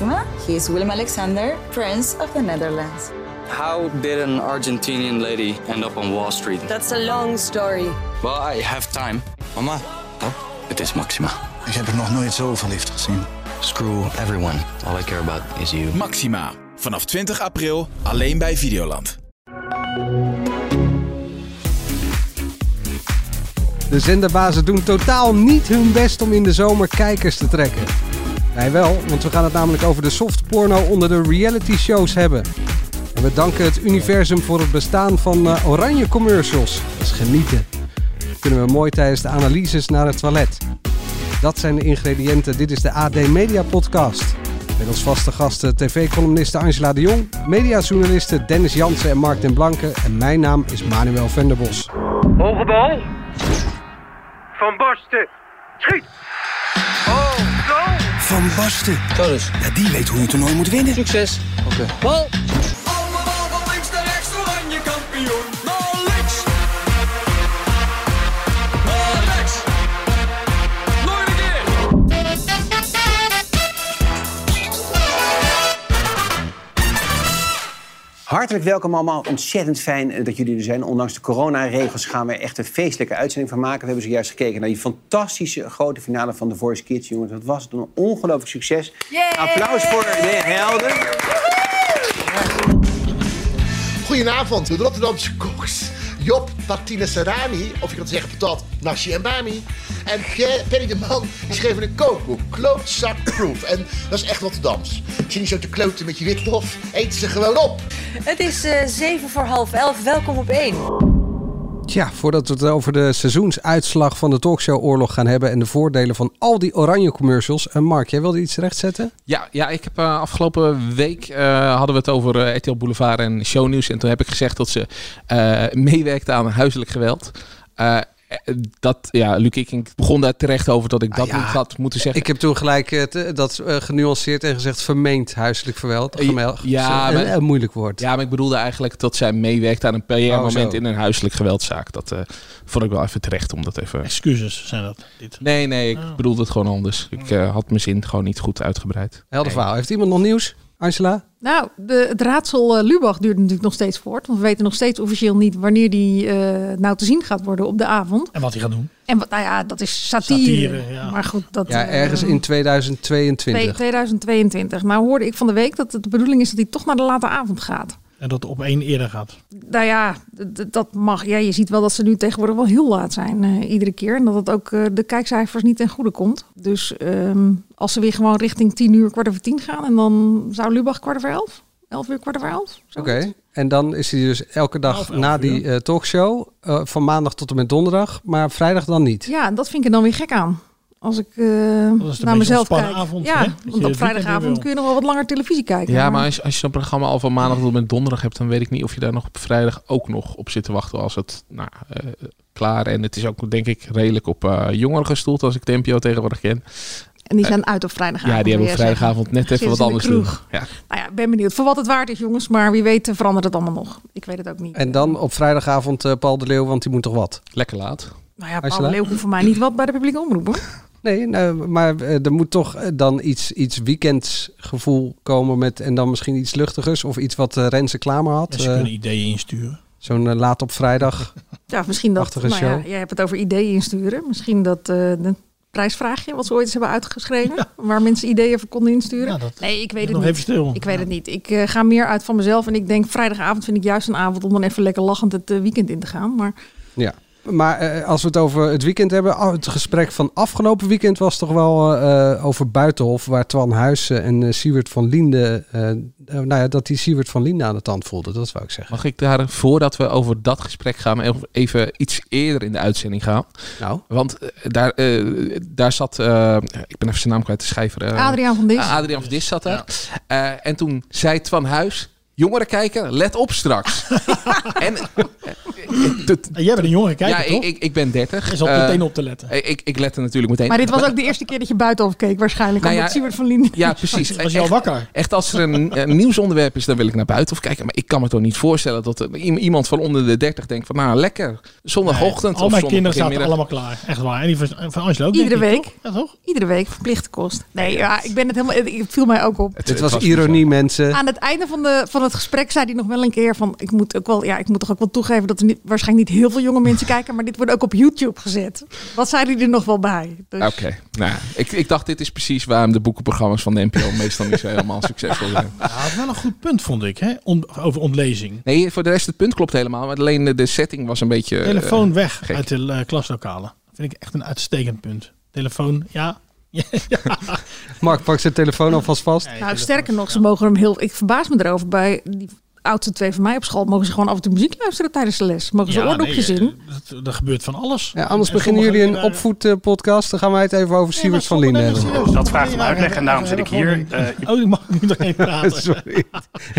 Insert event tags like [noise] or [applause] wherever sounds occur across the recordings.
Maxima. He is Willem Alexander, Prince of the Netherlands. How did an Argentinian lady end up on Wall Street? That's a long story. Well, I have time. Mama, Oh, het is Maxima. ik heb er nog nooit zo verliefd gezien. Screw everyone. All I care about is you. Maxima. Vanaf 20 april alleen bij Videoland. De zenderbazen doen totaal niet hun best om in de zomer kijkers te trekken. Wij wel, want we gaan het namelijk over de softporno onder de reality shows hebben. En we danken het universum voor het bestaan van eh, oranje commercials. Dat is genieten. Kunnen we mooi tijdens de analyses naar het toilet. Dat zijn de ingrediënten. Dit is de AD Media Podcast. Met als vaste gasten tv-columniste Angela de Jong, mediajournalisten Dennis Jansen en Mark den Blanke. En mijn naam is Manuel Venderbos. Hoge bal. Van Basten. Schiet. Van Basten. Ja, die weet hoe je toernooi moet winnen. Succes. Allemaal van Hartelijk welkom allemaal. Ontzettend fijn eh, dat jullie er zijn. Ondanks de coronaregels gaan we echt een feestelijke uitzending van maken. We hebben zojuist gekeken naar die fantastische grote finale van The Voice Kids. Jongens, dat was een ongelooflijk succes. Applaus voor de helden. Goedenavond, de Rotterdamse koks. Job Martine Serrani, of je kan zeggen patat, Nashi en Bami. En Perry de Man, die schreven een kookboek, Klootzakproof. En dat is echt Rotterdams. Ik zie niet zo te kloten met je witlof, eten ze gewoon op. Het is eh, zeven voor half elf. Welkom op één. Tja, voordat we het over de seizoensuitslag van de talkshow-oorlog gaan hebben en de voordelen van al die oranje commercials. En Mark, jij wilde iets rechtzetten? Ja, ja ik heb uh, afgelopen week uh, hadden we het over uh, RTL Boulevard en shownieuws. En toen heb ik gezegd dat ze meewerkte aan huiselijk geweld. Dat, ja, Luc, ik begon daar terecht over dat ik dat ah, ja. niet had moeten zeggen. Ik heb toen gelijk uh, dat uh, genuanceerd en gezegd vermeend huiselijk geweld. Gemeld, ja, een, maar, een, moeilijk woord. Ja, maar ik bedoelde eigenlijk dat zij meewerkt aan een PR-moment oh, in een huiselijk geweldzaak. Dat uh, vond ik wel even terecht om dat even... Excuses zijn dat? Dit. Nee, nee, ik oh. bedoelde het gewoon anders. Ik had mijn zin gewoon niet goed uitgebreid. Helder verhaal. Heeft iemand nog nieuws? Angela? Nou, de, het raadsel uh, Lubach duurt natuurlijk nog steeds voort. Want we weten nog steeds officieel niet wanneer die uh, nou te zien gaat worden op de avond. En wat hij gaat doen. En wat, nou ja, dat is satire. satire ja. Maar goed, dat... Ja, ergens uh, in 2022. 2022. Maar hoorde ik van de week dat het de bedoeling is dat hij toch naar de late avond gaat. En dat op één eerder gaat. Nou ja, dat mag. Ja, je ziet wel dat ze nu tegenwoordig wel heel laat zijn. Uh, iedere keer. En dat het ook uh, de kijkcijfers niet ten goede komt. Dus um, als ze weer gewoon richting tien uur, kwart over tien gaan. En dan zou Lubach kwart over elf. Elf uur, kwart over elf. Oké. Okay. En dan is hij dus elke dag elf, elf na die uh, talkshow. van maandag tot en met donderdag. Maar vrijdag dan niet. Ja, en dat vind ik er dan weer gek aan. Als ik uh, naar mezelf kijk. Avond, ja, hè? want op vrijdagavond kun je nog wel wat langer televisie kijken. Ja, maar, maar als, als je zo'n programma al van maandag tot met donderdag hebt, dan weet ik niet of je daar nog op vrijdag ook nog op zit te wachten als het nou, uh, klaar. En het is ook denk ik redelijk op uh, jongeren gestoeld als ik de NPO tegenwoordig ken. En die zijn uit op vrijdagavond. Ja, die hebben op vrijdagavond net even wat anders doen. Ja. Nou ja, ben benieuwd voor wat het waard is, jongens. Maar wie weet verandert het allemaal nog. Ik weet het ook niet. En dan op vrijdagavond Paul de Leeuw, want die moet toch wat? Lekker laat. Nou ja, Paul de Leeuw hoeft voor mij niet wat bij de publieke omroep, hoor. Nee, nou, maar uh, er moet toch dan iets, iets weekendsgevoel komen met en dan misschien iets luchtigers of iets wat uh, Renze Klamer had. En ze kunnen uh, ideeën insturen. Zo'n uh, laat op vrijdag. [laughs] ja, misschien dat. Nou show. ja, jij hebt het over ideeën insturen. Misschien dat de prijsvraagje wat ze ooit eens hebben uitgeschreven, ja. waar mensen ideeën voor konden insturen. Ja, dat, nee, ik weet het nog niet. Even stil. Ik weet het niet. Ik uh, ga meer uit van mezelf en ik denk vrijdagavond vind ik juist een avond om dan even lekker lachend het uh, weekend in te gaan. Maar ja. Maar uh, als we het over het weekend hebben, het gesprek van afgelopen weekend was toch wel uh, over Buitenhof, waar Twan Huizen en uh, Siewert van Linde, nou ja, dat die Siewert van Linde aan de tand voelde, dat wou ik zeggen. Mag ik daar, voordat we over dat gesprek gaan, even iets eerder in de uitzending gaan? Nou? Want daar, daar zat, ik ben even zijn naam kwijt, de schrijver. Adriaan van Dis. Adriaan van Dis zat daar. Ja. en toen zei Twan Huis, Jongeren kijken, let op straks. [laughs] en, Jij bent een jongere kijker, ja, toch? Ik, ik, ik ben 30. Je zat Eh, meteen op te letten. Ik, ik let er natuurlijk meteen Maar dit was ook de eerste keer dat je buitenaf keek waarschijnlijk. Nou ja, omdat Siewert van Linden... Ja, precies. [laughs] Was je al Echt- wakker? Echt als er een, een nieuwsonderwerp is, dan wil ik naar buiten of kijken. Maar ik kan me toch niet voorstellen dat er iemand van onder de 30 denkt van nou lekker. Zondagochtend Al of mijn kinderen zaten allemaal klaar. Echt waar. En die van, van Angelo ook, Iedere denk ik, week. toch? Ja, toch? Iedere week verplichte kost. Nee, ja, ik ben het helemaal. Het viel mij ook op. Dit was ironie, mensen. Aan het einde van, de, van het gesprek zei hij nog wel een keer van... Ik moet, ook wel, ja, ik moet toch ook wel toegeven dat er niet, waarschijnlijk niet heel veel jonge mensen [laughs] kijken... maar dit wordt ook op YouTube gezet. Wat zei hij er nog wel bij? Dus, Oké, nou, ik, ik dacht dit is precies waarom de boekenprogramma's van de NPO [laughs] meestal niet zo helemaal succesvol zijn. Ja, is wel een goed punt, vond ik, hè? On- over ontlezing. Nee, voor de rest het punt klopt helemaal. Maar alleen de, de setting was een beetje... eh, Telefoon weg gek. uit de eh, klaslokalen. Vind ik echt een uitstekend punt. Telefoon, ja. Ja. Mark pakt zijn telefoon alvast vast. nou, sterker nog, ze mogen hem heel... Ik verbaas me erover. Bij die oudste twee van mij op school... mogen ze gewoon af en toe muziek luisteren tijdens de les. Mogen ze Ja, oordopjes nee, in. Dat, er gebeurt van alles. Ja, anders En beginnen jullie een opvoedpodcast. Dan gaan wij het even over Siewert van Linden hebben. Dat vraagt om uitleg en daarom zit ik hier. Eh, Oh, ik mag nu doorheen [laughs] praten. Sorry.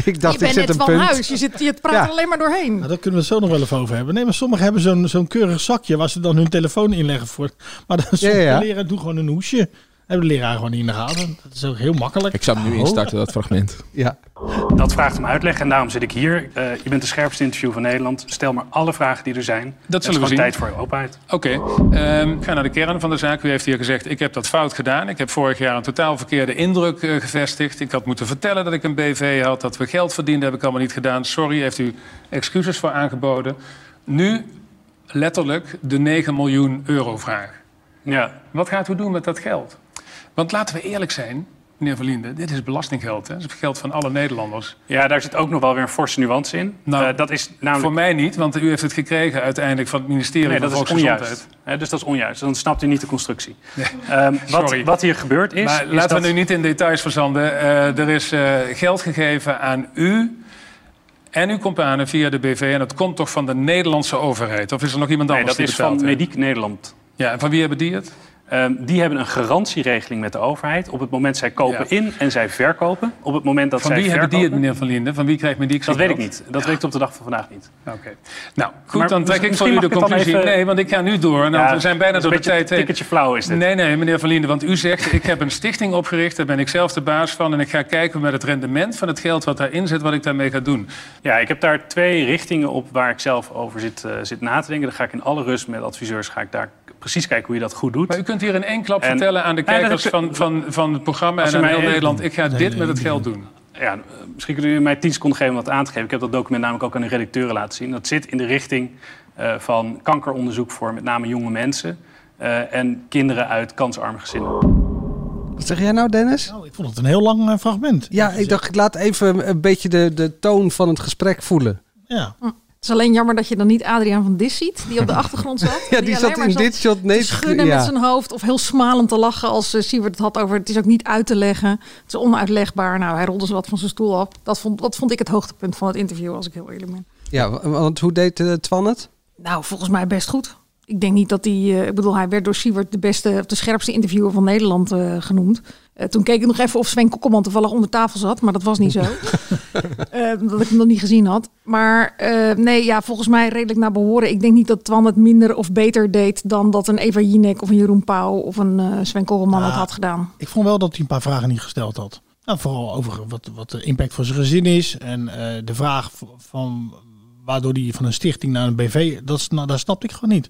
Ik dacht, je ik bent zet net een van punt. huis. Je, zit, je praat Ja. er alleen maar doorheen. Nou, daar kunnen we het zo nog wel even over hebben. Nee, maar sommigen hebben zo'n zo'n keurig zakje waar ze dan hun telefoon inleggen voor. Maar dan sommige ja. leraar doen gewoon een hoesje. Hebben de leraar gewoon niet in de gaten. Dat is ook heel makkelijk. Ik zou hem nu instarten, dat fragment. [laughs] Ja. Dat vraagt om uitleg en daarom zit ik hier. Eh, je bent de scherpste interview van Nederland. Stel maar alle vragen die er zijn. Dat zullen Het we is zien. gewoon tijd voor openheid. Oké, ehm, ik ga naar de kern van de zaak. U heeft hier gezegd, ik heb dat fout gedaan. Ik heb vorig jaar een totaal verkeerde indruk eh, gevestigd. Ik had moeten vertellen dat ik een BV had, dat we geld verdienden. heb ik allemaal niet gedaan. Sorry, heeft u excuses voor aangeboden. Nu letterlijk de 9 miljoen euro vraag. Ja. Wat gaat u doen met dat geld? Want laten we eerlijk zijn, meneer Verlinde, dit is belastinggeld. Hè? Dat is geld van alle Nederlanders. Ja, daar zit ook nog wel weer een forse nuance in. Nou, Eh, dat is namelijk... Voor mij niet, want u heeft het gekregen uiteindelijk van het ministerie Nee, van dat is onjuist. Dus dat is onjuist. Dan snapt u niet de constructie. Ehm, wat, Sorry. wat hier gebeurd is... Maar is laten dat... we nu niet in details verzanden. Eh, er is eh, geld gegeven aan u en uw companen via de BV. En dat komt toch van de Nederlandse overheid? Of is er nog iemand Nee, anders dat die is van betaalt? Mediek Nederland. Ja, en van wie hebben die het? Ehm, die hebben een garantieregeling met de overheid. Op het moment zij kopen Ja. in en zij verkopen. Op het moment dat Van zij wie hebben die het, meneer Van Linden? Van wie krijgt Mediek Dat zijn weet ik niet. Dat weet ik op de dag van vandaag niet. Oké. Nou, goed, Maar dan trek ik voor u de conclusie. even- Nee, want ik ga nu door. Nou, Ja, we zijn bijna dat door een de tijd heen. tikkertje flauw is dit. Nee, nee, meneer Van Linden, want u zegt... ik heb een stichting opgericht, daar ben ik zelf de baas van... en ik ga kijken met het rendement van het geld wat daarin zit... wat ik daarmee ga doen. Ja, ik heb daar twee richtingen op waar ik zelf over zit, eh, zit na te denken. Dan ga ik in alle rust met adviseurs ga ik daar precies kijken hoe je dat goed doet. Maar u kunt hier in één klap En- vertellen aan de kijkers van, van, van het programma... En aan heel Nederland, ik ga Nee, dit nee, met het geld doen. Ja, misschien kunnen u mij tien seconden geven om dat aan te geven. Ik heb dat document namelijk ook aan de redacteuren laten zien. Dat zit in de richting eh, van kankeronderzoek voor met name jonge mensen... eh, en kinderen uit kansarme gezinnen. Wat zeg jij nou, Dennis? Nou, ik vond het een heel lang eh, fragment. Ja, ik dacht, ik laat even een beetje de, de toon van het gesprek voelen. Ja. Het is alleen jammer dat je dan niet Adriaan van Dis ziet, die op de [laughs] achtergrond zat. Ja, die zat in dit shot. Nee, te schudden ja. met zijn hoofd of heel smalend te lachen als uh, Siewert het had over... het is ook niet uit te leggen, het is onuitlegbaar. Nou, hij rolde ze wat van zijn stoel af. Dat vond, dat vond ik het hoogtepunt van het interview, als ik heel eerlijk ben. Ja, wa- want hoe deed uh, Twan het? Nou, volgens mij best goed. Ik denk niet dat hij... Uh, ik bedoel, hij werd door Siewert de beste, of de scherpste interviewer van Nederland uh, genoemd. Uh, toen keek ik nog even of Sven Kokkelman toevallig onder tafel zat, maar dat was niet zo. [laughs] uh, dat ik hem nog niet gezien had. Maar uh, nee, ja, volgens mij redelijk naar behoren. Ik denk niet dat Twan het minder of beter deed dan dat een Eva Jinek of een Jeroen Pauw of een uh, Sven Kokkelman het had gedaan. Ik vond wel dat hij een paar vragen niet gesteld had. Nou, vooral over wat, wat de impact voor zijn gezin is. En uh, de vraag van waardoor hij van een stichting naar een BV, dat, dat snapte ik gewoon niet.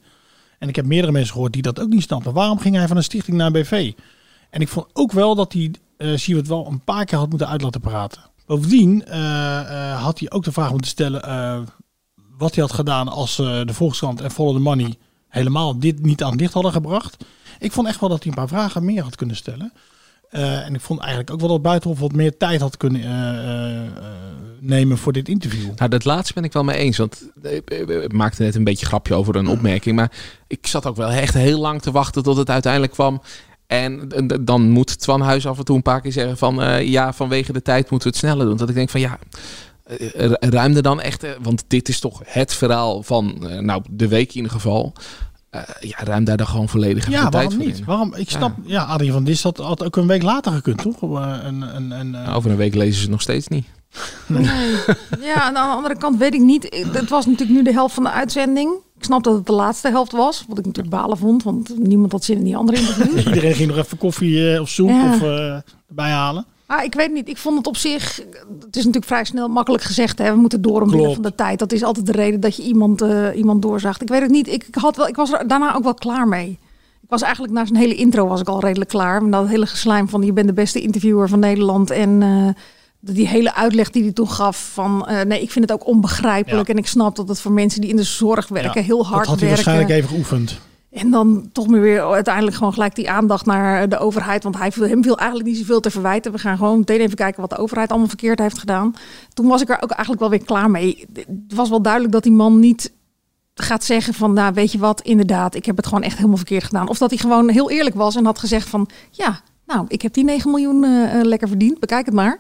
En ik heb meerdere mensen gehoord die dat ook niet snappen. Waarom ging hij van een stichting naar een BV? En ik vond ook wel dat hij uh, Siewert wel een paar keer had moeten uit laten praten. Bovendien uh, uh, had hij ook de vraag moeten stellen wat hij had gedaan als de Volkskrant en Follow the Money helemaal dit niet aan het licht hadden gebracht. Ik vond echt wel dat hij een paar vragen meer had kunnen stellen. En ik vond eigenlijk ook wel dat Buitenhof wat meer tijd had kunnen nemen voor dit interview. Nou, dat laatste ben ik wel mee eens. Want ik maakte net een beetje grapje over een opmerking. Maar ik zat ook wel echt heel lang te wachten tot het uiteindelijk kwam. En dan moet Twan Huis af en toe een paar keer zeggen van... Uh, ja, vanwege de tijd moeten we het sneller doen. Dat ik denk van ja, uh, ruim er dan echt... Want dit is toch het verhaal van, nou, de week in ieder geval... Uh, ja, ruim daar dan gewoon volledig ja, waarom niet? in. Waarom? Ik snap, ja, ja Adrien van Dis had, had ook een week later gekund, toch? Een, een, een, nou, over een week lezen ze het nog steeds niet. [laughs] Nee. Ja, en aan de andere kant weet ik niet. Het was natuurlijk nu de helft van de uitzending. Ik snap dat het de laatste helft was. Wat ik natuurlijk balen vond, want niemand had zin in die andere interviews. [laughs] Iedereen ging nog even koffie eh, of soep Ja. of, eh, erbij halen. Ah, ik weet niet. Ik vond het op zich. Het is natuurlijk vrij snel makkelijk gezegd. Hè? We moeten door omwille van de tijd. Dat is altijd de reden dat je iemand, eh, iemand doorzaagt. Ik weet het niet. Ik, ik had wel, ik was er daarna ook wel klaar mee. Ik was eigenlijk na zijn hele intro was ik al redelijk klaar. Met dat hele geslijm van je bent de beste interviewer van Nederland. En die hele uitleg die hij toen gaf van eh, nee, ik vind het ook onbegrijpelijk. Ja. En ik snap dat het voor mensen die in de zorg werken Ja, heel hard Dat had hij werken. waarschijnlijk even geoefend. En dan toch meer weer uiteindelijk gewoon gelijk die aandacht naar de overheid. Want hij viel, hem viel eigenlijk niet zoveel te verwijten. We gaan gewoon meteen even kijken wat de overheid allemaal verkeerd heeft gedaan. Toen was ik er ook eigenlijk wel weer klaar mee. Het was wel duidelijk dat die man niet gaat zeggen van... nou, weet je wat, inderdaad, ik heb het gewoon echt helemaal verkeerd gedaan. Of dat hij gewoon heel eerlijk was en had gezegd van... ja, nou, ik heb die 9 miljoen eh, lekker verdiend, bekijk het maar.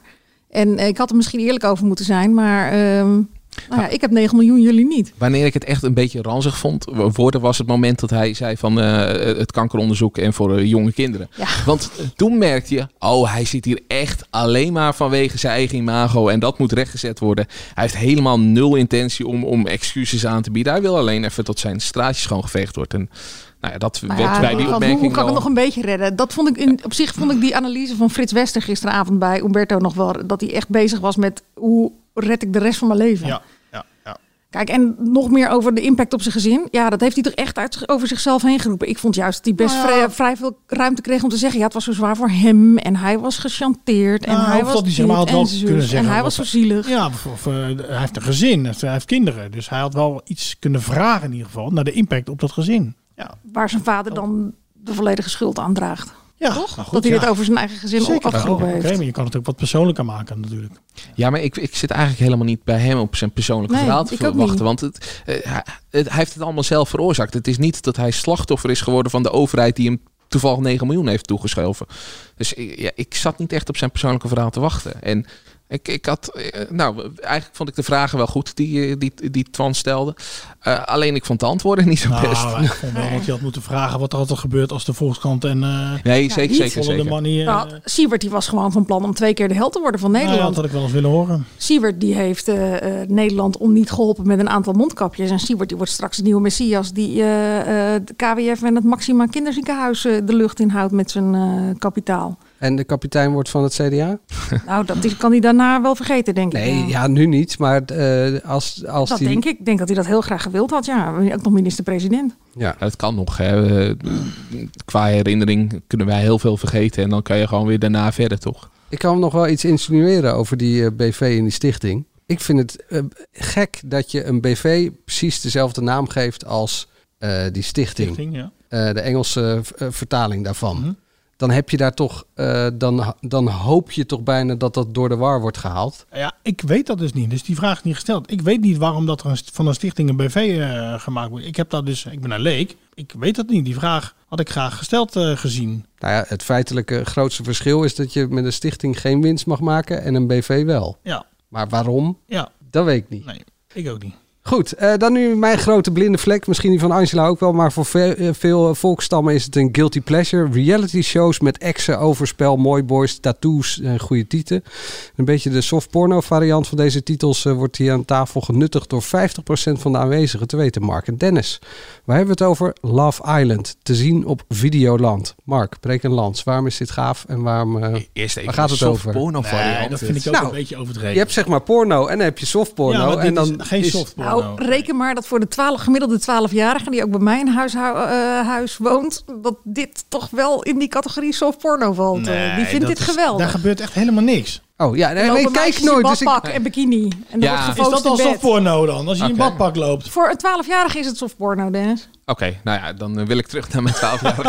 En eh, ik had er misschien eerlijk over moeten zijn, maar... ehm, nou ja, ik heb 9 miljoen, jullie niet. Wanneer ik het echt een beetje ranzig vond worden, was het moment dat hij zei van eh, het kankeronderzoek en voor eh, jonge kinderen. Ja. Want toen merkte je, oh, hij zit hier echt alleen maar vanwege zijn eigen imago en dat moet rechtgezet worden. Hij heeft helemaal nul intentie om, om excuses aan te bieden. Hij wil alleen even tot zijn straatje schoongeveegd wordt. En nou ja, dat werd ja, bij die hoe- opmerking Hoe kan ik nog een beetje redden? Dat vond ik in, op zich vond ik die analyse van Frits Wester gisteravond bij Umberto nog wel. Dat hij echt bezig was met hoe red ik de rest van mijn leven. Ja, ja, ja. Kijk, en nog meer over de impact op zijn gezin. Ja, dat heeft hij toch echt uit, over zichzelf heen geroepen. Ik vond juist dat hij best Nou ja. vrij, vrij veel ruimte kreeg om te zeggen... ja, het was zo zwaar voor hem en hij was gechanteerd en Nou, hij was dat hij dit had wel en zus, kunnen zeggen. en hij was zo zielig. Ja, of, of, eh, hij heeft een gezin, hij heeft- hij heeft kinderen. Dus hij had wel iets kunnen vragen in ieder geval naar de impact op dat gezin. Ja, Waar zijn vader dan de volledige schuld aan draagt. ja Toch? nou goed, dat hij ja. dit over zijn eigen gezin Zeker. afgeroepen Oké, heeft. maar je kan het ook wat persoonlijker maken natuurlijk. Ja, maar ik, ik zit eigenlijk helemaal niet bij hem op zijn persoonlijke Nee, verhaal te ik ook wachten. niet. Want het, eh, hij, het- hij heeft het allemaal zelf veroorzaakt. Het is niet dat hij slachtoffer is geworden van de overheid die hem toevallig 9 miljoen heeft toegeschoven. Dus ja, ik zat niet echt op zijn persoonlijke verhaal te wachten. En ik, ik had, eh, nou, eigenlijk vond ik de vragen wel goed die, eh, die, die Twan stelde. Eh, alleen ik vond de antwoorden niet zo best. Nou, ik vond wel dat je had moeten vragen wat er altijd gebeurt als de Volkskrant en... eh Nee, zeker, zeker, zeker. eh, Nou, Siebert die was gewoon van plan om twee keer de held te worden van nou ja, Nederland. dat had ik wel eens willen horen. Siebert die heeft eh, eh, Nederland om niet geholpen met een aantal mondkapjes. En Siebert die wordt straks de nieuwe Messias die eh, eh, de KWF en het Maxima Kinderziekenhuis de lucht inhoudt met zijn eh, kapitaal. En de kapitein wordt van het CDA? Nou, dat kan hij daarna wel vergeten, denk ik. Nee, Ja. nu niet. Maar eh, als, als dat die... denk ik. Ik denk dat hij dat heel graag gewild had. Ja, ook nog minister-president. Ja. Dat kan nog. Hè. Eh, Qua herinnering kunnen wij heel veel vergeten. En dan kan je gewoon weer daarna verder, toch? Ik kan nog wel iets insinueren over die eh, BV en die stichting. Ik vind het gek dat je een BV precies dezelfde naam geeft als eh, die stichting. Stichting, ja. Eh, de Engelse vertaling daarvan. Mhm. Dan heb je daar toch, eh, dan, dan hoop je toch bijna dat dat door de war wordt gehaald. Ja, ik weet dat dus niet. Dus die vraag is niet gesteld. Ik weet niet waarom dat er van een stichting een BV eh, gemaakt wordt. Ik heb dat dus, ik ben een leek. Ik weet dat niet. Die vraag had ik graag gesteld eh, gezien. Nou ja, het feitelijke grootste verschil is dat je met een stichting geen winst mag maken en een BV wel. Ja, Maar waarom? ja. Dat weet ik niet. Nee, ik ook niet. Goed, eh, dan nu mijn grote blinde vlek. Misschien die van Angela ook wel. Maar voor veel, eh, veel volkstammen is het een guilty pleasure. Reality shows met exen, overspel, mooi boys, tattoos en goede tieten. Een beetje de soft porno variant van deze titels eh, wordt hier aan tafel genuttigd door 50% van de aanwezigen. Te weten Mark en Dennis. Waar hebben we het over? Love Island. Te zien op Videoland. Mark, breek een lans. Waarom is dit gaaf en waarom... eh, Eerst even waar gaat het soft over? porno variant. Nee, dat vind ik ook Nou, een beetje overdreven. Je hebt zeg maar porno en dan heb je soft porno. Ja, maar dit en dan is geen soft porno. Nou, reken maar dat voor de 12, gemiddelde 12-jarige die ook bij mij in huis, eh, huis woont, dat dit toch wel in die categorie soft porno valt. Eh, Nee, die vindt dat dit is- geweldig. Daar gebeurt echt helemaal niks. Oh ja, nee, Er ik kijk in nooit. Dus ik, badpak en bikini. En Ja. dan wordt Is dat al in soft porno dan? Als je in Oké. badpak loopt. Voor een 12-jarige is het soft porno, Dennis. Oké, nou ja, dan eh, wil ik terug naar mijn 12 jaar. [laughs]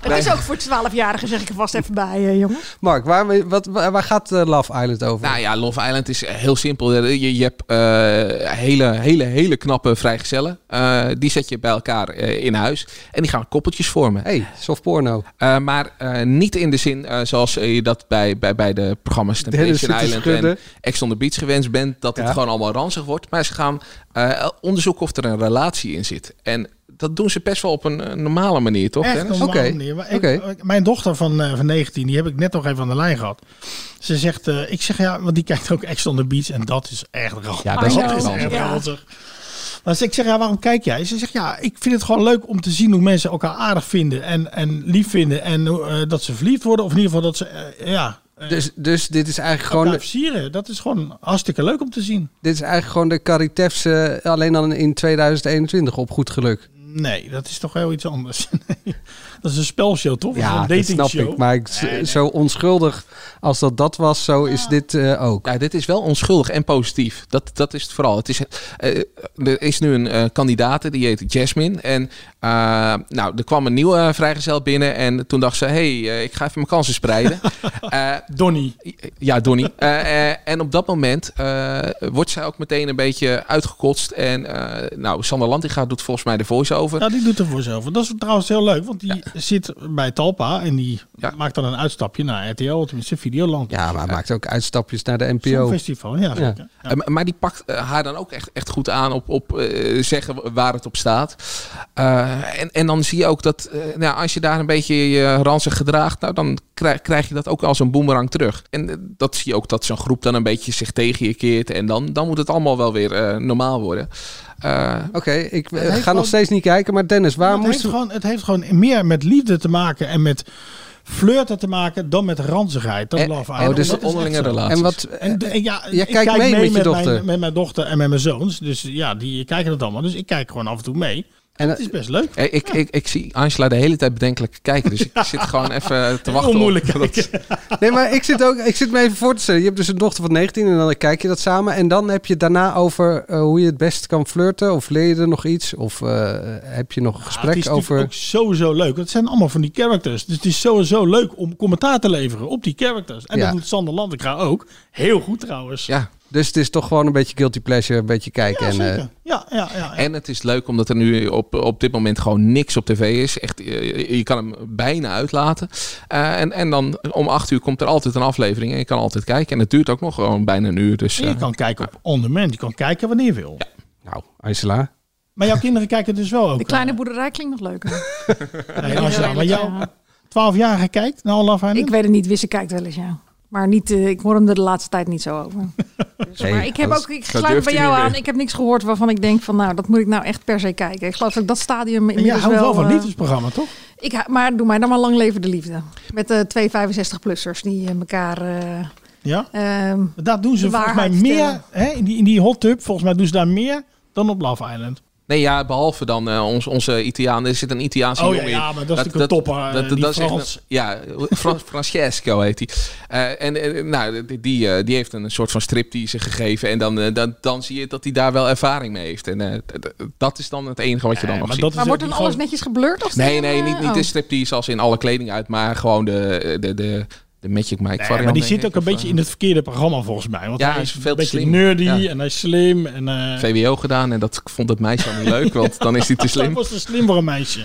Het is ook voor 12-jarigen, zeg ik er vast even bij, eh, jongens. Mark, waar, wat, waar gaat eh, Love Island over? Nou ja, Love Island is heel simpel. Je, je hebt eh, hele, hele, hele knappe vrijgezellen. Eh, die zet je bij elkaar eh, in huis. En die gaan koppeltjes vormen. hey, soft porno. Eh, maar eh, niet in de zin eh, zoals eh, je dat bij, bij, bij de programma's Temptation Island en Ex on the Beach gewenst bent. Dat het gewoon allemaal ranzig wordt. Maar ze gaan eh, onderzoeken of er een relatie in zit. En dat doen ze best wel op een eh, normale manier, toch? Echt een normale manier. Maar ik- Mijn dochter van, eh, van 19, die heb ik net nog even aan de lijn gehad. Ze zegt, eh, ik zeg ja, want die kijkt ook Ex on the Beach en dat is echt ranzig. Ja, dat is echt als ik zeg, ja, waarom kijk jij? Ze zegt, ja, ik vind het gewoon leuk om te zien hoe mensen elkaar aardig vinden en, en lief vinden. En eh, dat ze verliefd worden, of in ieder geval dat ze, eh, ja... eh, Dus, dus dit is eigenlijk gewoon... versieren. Dat is gewoon hartstikke leuk om te zien. Dit is eigenlijk gewoon de Caritefse, alleen dan in 2021 op goed geluk. Nee, dat is toch heel iets anders. [laughs] dat is een spelshow, toch? Ja, een dat snap ik. Maar ik, zo onschuldig als dat dat was, zo is dit eh, ook. Ja, dit is wel onschuldig en positief. Dat, dat is het vooral. Het is, eh, er is nu een eh kandidaat, die heet Jasmine. En eh, nou, er kwam een nieuwe vrijgezel binnen. En toen dacht ze, hey, eh, ik ga even mijn kansen spreiden. [laughs] Eh, Donnie. Ja, Donnie. Eh, eh, en op dat moment eh, wordt zij ook meteen een beetje uitgekotst. En eh, nou, Sander Lantinga doet volgens mij de Ja, die doet er voor zelf. Dat is trouwens heel leuk, want die zit bij Talpa en die maakt dan een uitstapje naar RTL, tenminste Videoland. Ja, maar hij maakt ook uitstapjes naar de NPO. Songfestival, ja, zeker. Maar- maar die pakt eh, haar dan ook echt, echt goed aan op, op eh, zeggen waar het op staat. Eh, en, en dan zie je ook dat nou, als je daar een beetje je ranzig gedraagt, nou, dan krijg, krijg je dat ook als een boemerang terug. En dat zie je ook dat zo'n groep dan een beetje zich tegen je keert. En dan, dan moet het allemaal wel weer eh, normaal worden. Eh, Oké, ik ga nog steeds niet kijken. Maar Dennis, waar het, heeft moesten gewoon, het heeft gewoon meer met liefde te maken en met flirten te maken dan met ranzigheid. Dat En- Love oh, dus Dat onderlinge zo. relaties. En wat- En, ja, Jij ik kijkt kijk mee met je dochter? Mijn, met mijn dochter en met mijn zoons. Dus ja, die kijken dat allemaal. Dus ik kijk gewoon af en toe mee. En het is best leuk. eh, ik, ik, ik zie Angela de hele tijd bedenkelijk kijken. Dus ik zit gewoon even te wachten. Onmoeilijk op dat- [laughs] Nee, maar ik zit, ook, ik zit me even voor te stellen. Je hebt dus een dochter van 19 en dan kijk je dat samen. En dan heb je het daarna over eh, hoe je het best kan flirten. Of leer je er nog iets? Of eh, heb je nog een Ja, het gesprek is over... ook sowieso leuk. Het zijn allemaal van die characters. Dus het is sowieso leuk om commentaar te leveren op die characters. En Ja. dat doet Sander Landenkra ook. Heel goed trouwens. Ja. Dus het is toch gewoon een beetje guilty pleasure, een beetje kijken. Ja, en, eh, zeker. Ja, ja, ja. En het is leuk omdat er nu op, op dit moment gewoon niks op tv is. Echt, eh, je kan hem bijna uitlaten. Eh, en, en dan om acht uur komt er altijd een aflevering en je kan altijd kijken. En het duurt ook nog gewoon bijna een uur. Dus, En je kan kijken op on demand. Je kan kijken wanneer je wil. Nou, Angela. Maar jouw kinderen kijken dus wel ook. De kleine boerderij klinkt nog leuker. [laughs] nee, Angela, maar jouw 12-jarige kijkt naar Love Island? Ik weet het niet, Wisse kijkt wel eens, ja. Maar niet, eh, ik hoor hem er de laatste tijd niet zo over. [laughs] Dus, maar ik heb dat- ook, ik dat sluit bij jou aan. Ik heb niks gehoord waarvan ik denk van, nou, dat moet ik nou echt per se kijken. Ik geloof dat ik dat stadium jij inmiddels houdt wel van eh, liefdesprogramma, toch? Ik, maar doe mij dan maar lang leven de liefde. Met de twee 65-plussers die eh, elkaar... eh, Ja? ehm, Daar doen ze volgens mij meer, hè, in, die, in die hot tub, volgens mij doen ze daar meer dan op Love Island. Nee, ja, behalve dan eh, ons, onze Italiaan. Er zit een Italiaanse Oh ja, jongen in. ja, maar dat is natuurlijk een topper, eh, die echt Frans. een- ja, [laughs] Fran- Francesco heet hij. Eh, en nou, die, die, die heeft een soort van striptease gegeven. En dan, dan, dan zie je dat hij daar wel ervaring mee heeft. En eh, dat is dan het enige wat je dan nog ziet. maar wordt dan alles netjes geblurred? Of Nee, nee, niet, niet oh. de striptease als in alle kleding uit. Maar gewoon de, de, de, de Magic Mike Nee, variant. maar die zit ook een beetje eh, in het verkeerde programma volgens mij. Want Ja, hij is een veel te beetje slim. nerdy Ja. en hij is slim. En, eh, VWO gedaan en dat vond het meisje al niet leuk, want dan is hij te [laughs] dat slim. was te slim voor een meisje.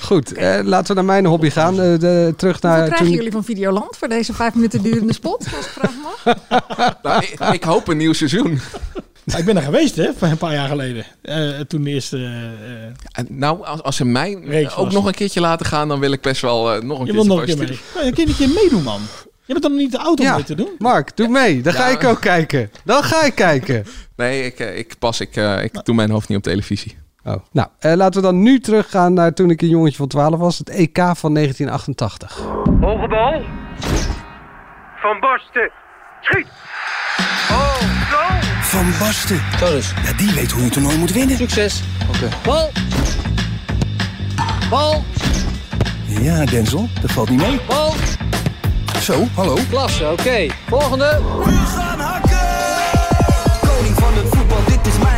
Goed, eh, laten we naar mijn hobby gaan. Eh, de, terug naar krijgen toen... jullie van Videoland voor deze vijf minuten durende spot? Als ik vraag mag. [laughs] Nou, ik, ik hoop een nieuw seizoen. [laughs] ik ben er geweest, hè, van een paar jaar geleden. Eh, toen de eerste... eh, En Nou, als, als ze mij Reeks ook was nog een keertje laten gaan, dan wil ik best wel eh, nog een je keertje wil nog een keer mee. je een keer meedoen, man. Je bent dan nog niet de auto om Ja, mee te doen? Mark, doe mee. Dan ga Ja. ik ook kijken. Dan ga ik kijken. Nee, ik, ik pas, ik, eh, ik doe mijn hoofd niet op televisie. Oh. Nou, eh, laten we dan nu teruggaan naar toen ik een jongetje van 12 was. Het EK van 1988. Hoge bal. Van Basten. Schiet. Oh, goal. Van Basten. Ja, die weet hoe je toernooi moet winnen. Succes. Oké. Bal. Bal. Ja, Denzel, dat valt niet mee. Bal. Zo, hallo. Klasse, oké. Volgende. Koning van het voetbal, dit is mijn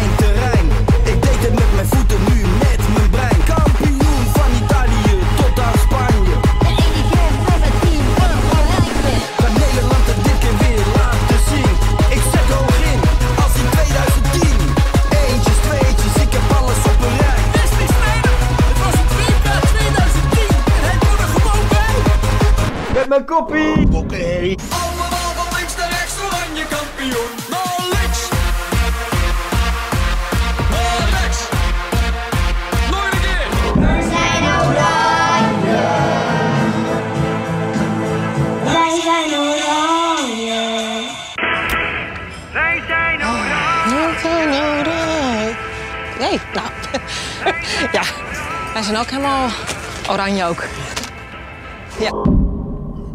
Koppie! Oké. Van rechts, oranje kampioen. Zijn oranje. Wij zijn oranje. Wij zijn oranje. Nee, nou. ja, wij zijn ook helemaal oranje ook. Ja.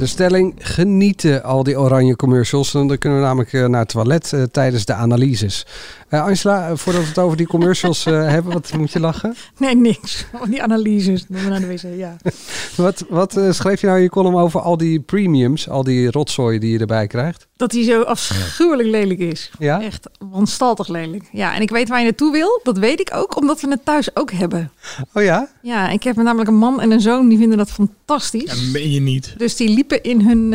De stelling genieten al die oranje commercials. Dan kunnen we namelijk eh, naar het toilet eh, tijdens de analyses. Eh, Angela, voordat we het over die commercials [laughs] hebben, wat moet je lachen? Nee, niks. [laughs] Die analyses. Dan naar de wc, ja. [laughs] Wat, wat schreef je nou in je column over al die premiums, al die rotzooi die je erbij krijgt? Dat hij zo afschuwelijk lelijk is. Ja? Echt wanstaltig lelijk. Ja, en ik weet waar je naartoe wil. Dat weet ik ook, omdat we het thuis ook hebben. Oh ja? Ja, ik heb namelijk een man en een zoon, die vinden dat fantastisch. Dat meen je niet. Dus die liepen in hun...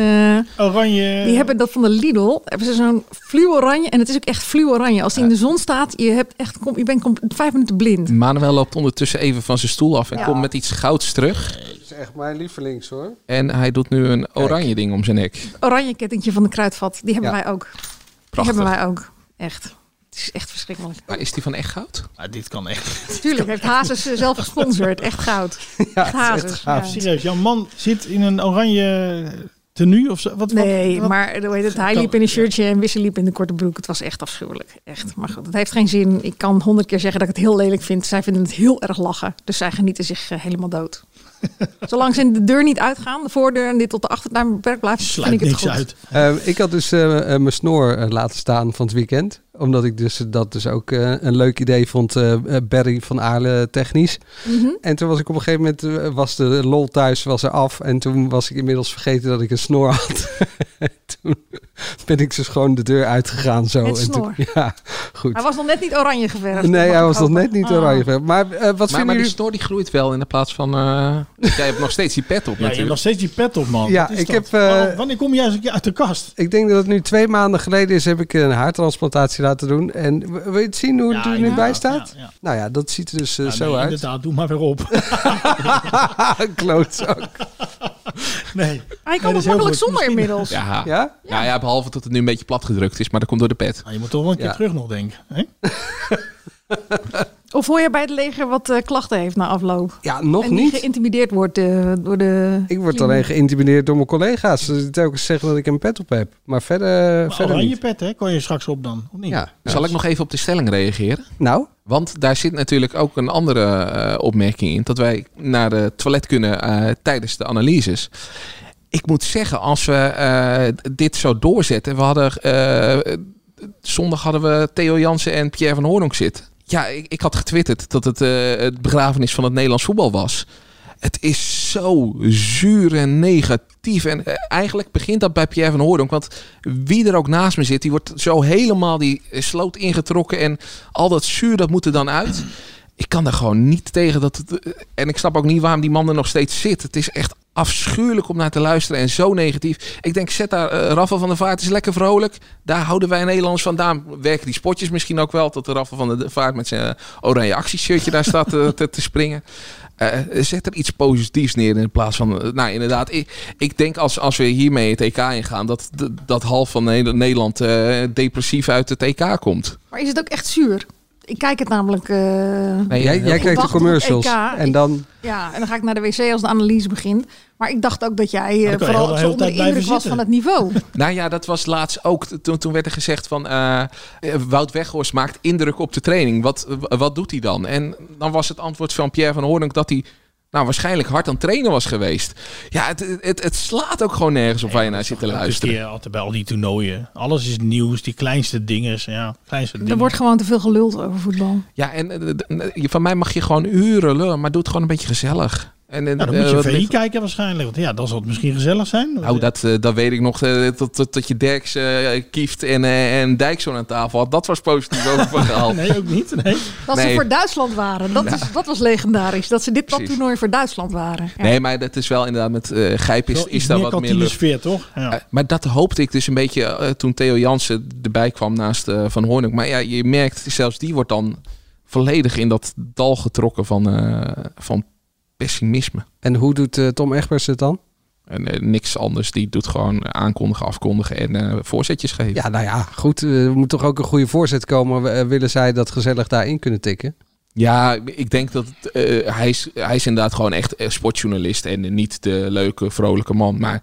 eh, Oranje. Die hebben dat van de Lidl. Hebben ze zo'n fluoranje. En het is ook echt fluoranje. Als die in de zon staat, je, hebt echt, kom- je bent kom- vijf minuten blind. Manuel loopt ondertussen even van zijn stoel af en Ja. komt met iets gouds terug. Echt mijn lievelings hoor. En hij doet nu een oranje ding om zijn nek. Oranje kettingje van de kruidvat. Die hebben Ja. wij ook. Die Prachtig. hebben wij ook. Echt. Het is echt verschrikkelijk. Maar is die van echt goud? dit kan echt. Tuurlijk, heeft Hazes eh, zelf gesponsord. Echt goud. [laughs] echt Hazes. ja. Serieus, jouw man zit in een oranje tenue of zo? Wat, Nee, wat, wat- maar hoe heet het, hij liep in een shirtje en Wissel liep in een korte broek. Het was echt afschuwelijk. Echt. Maar goed, het heeft geen zin. Ik kan honderd keer zeggen dat ik het heel lelijk vind. Zij vinden het heel erg lachen. Dus zij genieten zich eh, helemaal dood. Zolang ze de deur niet uitgaan, de voordeur en dit tot de achtertuin beperkt blijft, vind ik het goed. Eh, ik had dus eh, eh, mijn snor laten staan van het weekend. Omdat ik dus, dat dus ook eh, een leuk idee vond, eh, eh, Barry van Aarle technisch. Mhm. En toen was ik op een gegeven moment, was de lol thuis was er af. En toen was ik inmiddels vergeten dat ik een snor had. [laughs] toen ben ik dus gewoon de deur uitgegaan zo. Het En toen- ja, goed. Hij was nog net niet oranje geverfd. Nee, hij was nog net niet Ah. oranje. verf. Maar eh, wat maar, vinden maar die snor die gloeit wel in de plaats van... eh, [laughs] jij hebt nog steeds die pet op Ja, je hebt natuurlijk. nog steeds die pet op, man. Ja, ik dat? heb, eh, wanneer kom je eens uit de kast? Ik denk dat het nu twee maanden geleden is, heb ik een haartransplantatie laten doen. En wil je het zien hoe het er nu bij staat? ja, ja. Nou ja, dat ziet er dus eh, Ja, zo nee, uit. Inderdaad, doe maar weer op. [laughs] Klootzak. [laughs] nee. Hij kan het makkelijk zonder inmiddels. Ja. Ja? Nou ja, behalve dat het nu een beetje plat gedrukt is, maar dat komt door de pet. Nou, je moet toch wel een keer Ja. terug nog denken. Hè? [laughs] Of hoor je bij het leger wat eh, klachten heeft na afloop? Ja, nog en niet. geïntimideerd wordt eh, door de... Ik word alleen geïntimideerd door mijn collega's. Die telkens zeggen dat ik een pet op heb. Maar verder, Maar verder oranje niet. pet, hè? Kon je straks op dan? Of niet? Ja. Zal ik nog even op de stelling reageren? Nou? Want daar zit natuurlijk ook een andere eh, opmerking in. Dat wij naar het toilet kunnen eh, tijdens de analyses. Ik moet zeggen, als we eh, dit zo doorzetten. We hadden eh, zondag hadden we Theo Jansen en Pierre van Hoornhoek zitten. Ja, ik, ik had getwitterd dat het eh, het begrafenis van het Nederlands voetbal was. Het is zo zuur en negatief. En eh, eigenlijk begint dat bij Pierre van Hoornhoek. Want wie er ook naast me zit, die wordt zo helemaal die sloot ingetrokken. En al dat zuur, dat moet er dan uit. Ik kan daar gewoon niet tegen. Dat het, eh, en ik snap ook niet waarom die man er nog steeds zit. Het is echt afschuwelijk om naar te luisteren en zo negatief. Ik denk, zet daar Raffel van der Vaart is lekker vrolijk. Daar houden wij Nederlands van. Daar werken die spotjes misschien ook wel. Dat de Raffel van der Vaart met zijn oranje actieshirtje daar staat eh, te, te springen. Zet er iets positiefs neer in plaats van... nou, inderdaad. Ik, ik denk als, als we hiermee het EK ingaan... dat, dat, half van Ne- Nederland depressief uit het EK komt. Maar is het ook echt zuur? Ik kijk het namelijk... eh, Nee, jij ik jij kijkt de commercials. EK. En dan... Ja, en dan ga ik naar de wc als de analyse begint. Maar ik dacht ook dat jij eh, vooral heel- onder de indruk was van het niveau. [laughs] Nou ja, dat was laatst ook. Toen, toen werd er gezegd van... eh, eh, Wout Weghorst maakt indruk op de training. Wat, wat doet hij dan? En dan was het antwoord van Pierre van Hoornhoek... dat hij nou, waarschijnlijk hard aan het trainen was geweest. Ja, het, het, het slaat ook gewoon nergens op waar je naar zit te luisteren. keer altijd bij al die toernooien. Alles is nieuws, die kleinste dingen. Ja, kleinste dingen. Er wordt gewoon te veel geluld over voetbal. Ja, en eh, van mij mag je gewoon uren lullen, maar doe het gewoon een beetje gezellig. En, en, Nou, dan moet eh, je wat VI ligt- kijken waarscheinlijk. Want ja, dan zal het misschien gezellig zijn. Nou, dat, eh, dat weet ik nog. eh, tot, tot, tot je Derks, eh, Kieft en, eh, en Dijkzoon aan tafel had. Dat was positief over [laughs] gehaald. nee, ook niet. Nee. Dat ze Nee. voor Duitsland waren. Dat, Ja. is, dat was legendarisch. Dat ze dit Precies. toernooi voor Duitsland waren. Ja. Nee, maar dat is wel inderdaad met eh Gijp is, Wel is daar wat meer sfeer, toch? Ja. Eh, maar dat hoopte ik dus een beetje eh, toen Theo Jansen erbij kwam naast eh, Van Hoornhoek. Maar ja, je merkt, zelfs die wordt dan volledig in dat dal getrokken van, eh, van pessimisme. En hoe doet eh, Tom Egbers het dan? En eh, niks anders. Die doet gewoon aankondigen, afkondigen en eh, voorzetjes geven. Ja, nou ja, goed. er moet toch ook een goede voorzet komen. willen zij dat gezellig daarin kunnen tikken? Ja, ik denk dat het, hij, is, hij is inderdaad gewoon echt sportjournalist en niet de leuke, vrolijke man. Maar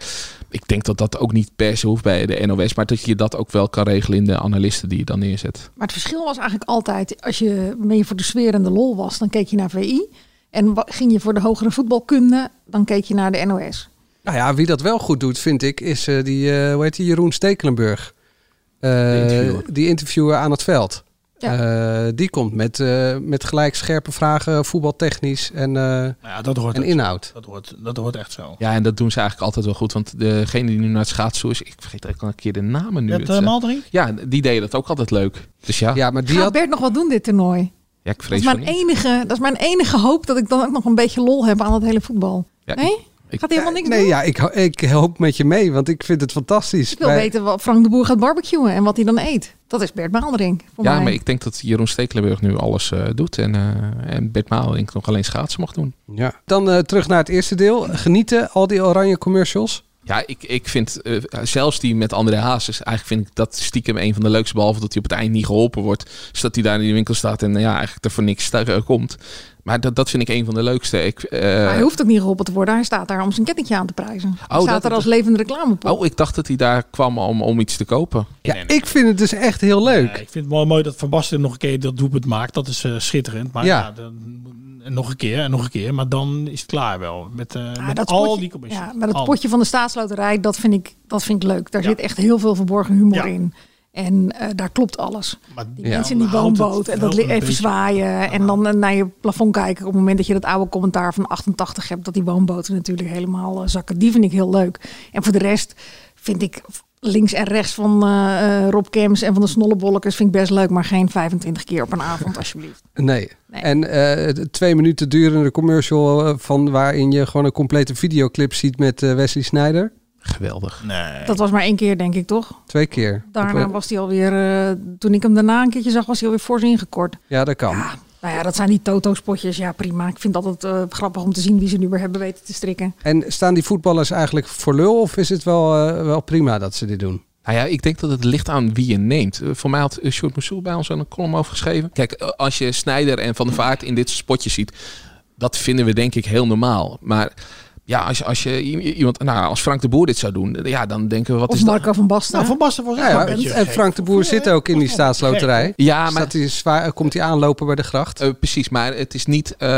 ik denk dat dat ook niet per se hoeft bij de NOS, maar dat je dat ook wel kan regelen in de analisten die je dan neerzet. Maar het verschil was eigenlijk altijd, als je meer voor de sfeer en de lol was, dan keek je naar VI. En ging je voor de hogere voetbalkunde, dan keek je naar de NOS. Nou ja, wie dat wel goed doet, vind ik, is eh, die, eh, hoe heet die, Jeroen Stekelenburg. Eh, interviewer. die interviewer aan het veld. Ja. Eh, die komt met, eh, met gelijk scherpe vragen, voetbaltechnisch en, eh, Ja, dat hoort en inhoud. Dat hoort, dat hoort echt zo. Ja, en dat doen ze eigenlijk altijd wel goed, want degene die nu naar het schaatsen is, ik vergeet eigenlijk al een keer de namen nu. Met, Het? Ja, die deden dat ook altijd leuk. Dus ja, Ja, maar die Gaat had... Bert nog wat doen dit toernooi? Ja ik Dat vrees is, van mijn enige, dat is mijn enige hoop dat ik dan ook nog een beetje lol heb aan het hele voetbal. Ja, nee? ik- Gaat hij helemaal niks Nee, doen? ja, ik, ik hoop met je mee, want ik vind het fantastisch. Ik wil Wij- weten wat Frank de Boer gaat barbecuen en wat hij dan eet. Dat is Bert Maaldering. Voor Ja, mij. maar ik denk dat Jeroen Stekelenburg nu alles eh, doet en, eh en Bert Maal denk ik nog alleen schaatsen mag doen. Ja. Dan eh, terug naar het eerste deel. Genieten, al die oranje commercials. Ja, ik, ik vind eh, zelfs die met André Hazes, eigenlijk vind ik dat stiekem een van de leukste. Behalve dat hij op het eind niet geholpen wordt. Dus dat hij daar in de winkel staat en eh, ja, eigenlijk er voor niks stu- komt. Maar dat, dat vind ik een van de leukste. Ik, eh, Maar hij hoeft ook niet geholpen te worden. Hij staat daar om zijn kettingje aan te prijzen. Hij Oh, staat er als levende reclamepop. Oh, ik dacht dat hij daar kwam om, om iets te kopen. Ja, ik vind het dus echt heel leuk. Ja, ik vind het wel mooi dat Van Basten nog een keer dat doelpunt maakt. Dat is eh, schitterend. Maar Ja. ja, dan- en nog een keer en nog een keer. Maar dan is het klaar wel. Met, eh, Ja, met al potje- die commissies. Ja, maar dat Al. potje van de staatsloterij, dat vind ik, dat vind ik leuk. Daar zit echt heel veel verborgen humor Ja. in. En eh, daar klopt alles. Maar Die mensen in die woonboot en dat even beetje- zwaaien. En dan eh, naar je plafond kijken op het moment dat je dat oude commentaar van 88 hebt. Dat die woonboten natuurlijk helemaal zakken. Die vind ik heel leuk. En voor de rest vind ik links en rechts van eh, eh, Rob Kems en van de Snollebollekes vind ik best leuk. Maar geen 25 keer op een avond [laughs] alsjeblieft. Nee. Nee. En eh, de twee minuten durende commercial van waarin je gewoon een complete videoclip ziet met Wesley Snyder. Geweldig. Nee. Dat was maar één keer denk ik toch? Twee keer. Daarna was hij alweer, eh, toen ik hem daarna een keertje zag, was hij alweer fors ingekort. Ja, dat kan. Nou ja, dat zijn die Toto-spotjes. Ja, prima. Ik vind het altijd eh, grappig om te zien wie ze nu weer hebben weten te strikken. En staan die voetballers eigenlijk voor lul of is het wel, eh, wel prima dat ze dit doen? Nou ja, ik denk dat het ligt aan wie je neemt. Eh, Voor mij had uh, Sjoerd Moussoul bij ons een column over geschreven. Kijk, als je Snijder en Van der Vaart in dit soort spotjes ziet, dat vinden we denk ik heel normaal. Maar ja, als je, als je iemand, nou, als Frank de Boer dit zou doen, ja, dan denken we wat Of is dat? Marco van Basten. Nou, Van Basten was ook Ja, en gek. Frank de Boer zit ook in die staatsloterij. Ja, maar Staat hij zwaar, komt hij aanlopen bij de gracht? Eh, precies, maar het is niet. eh,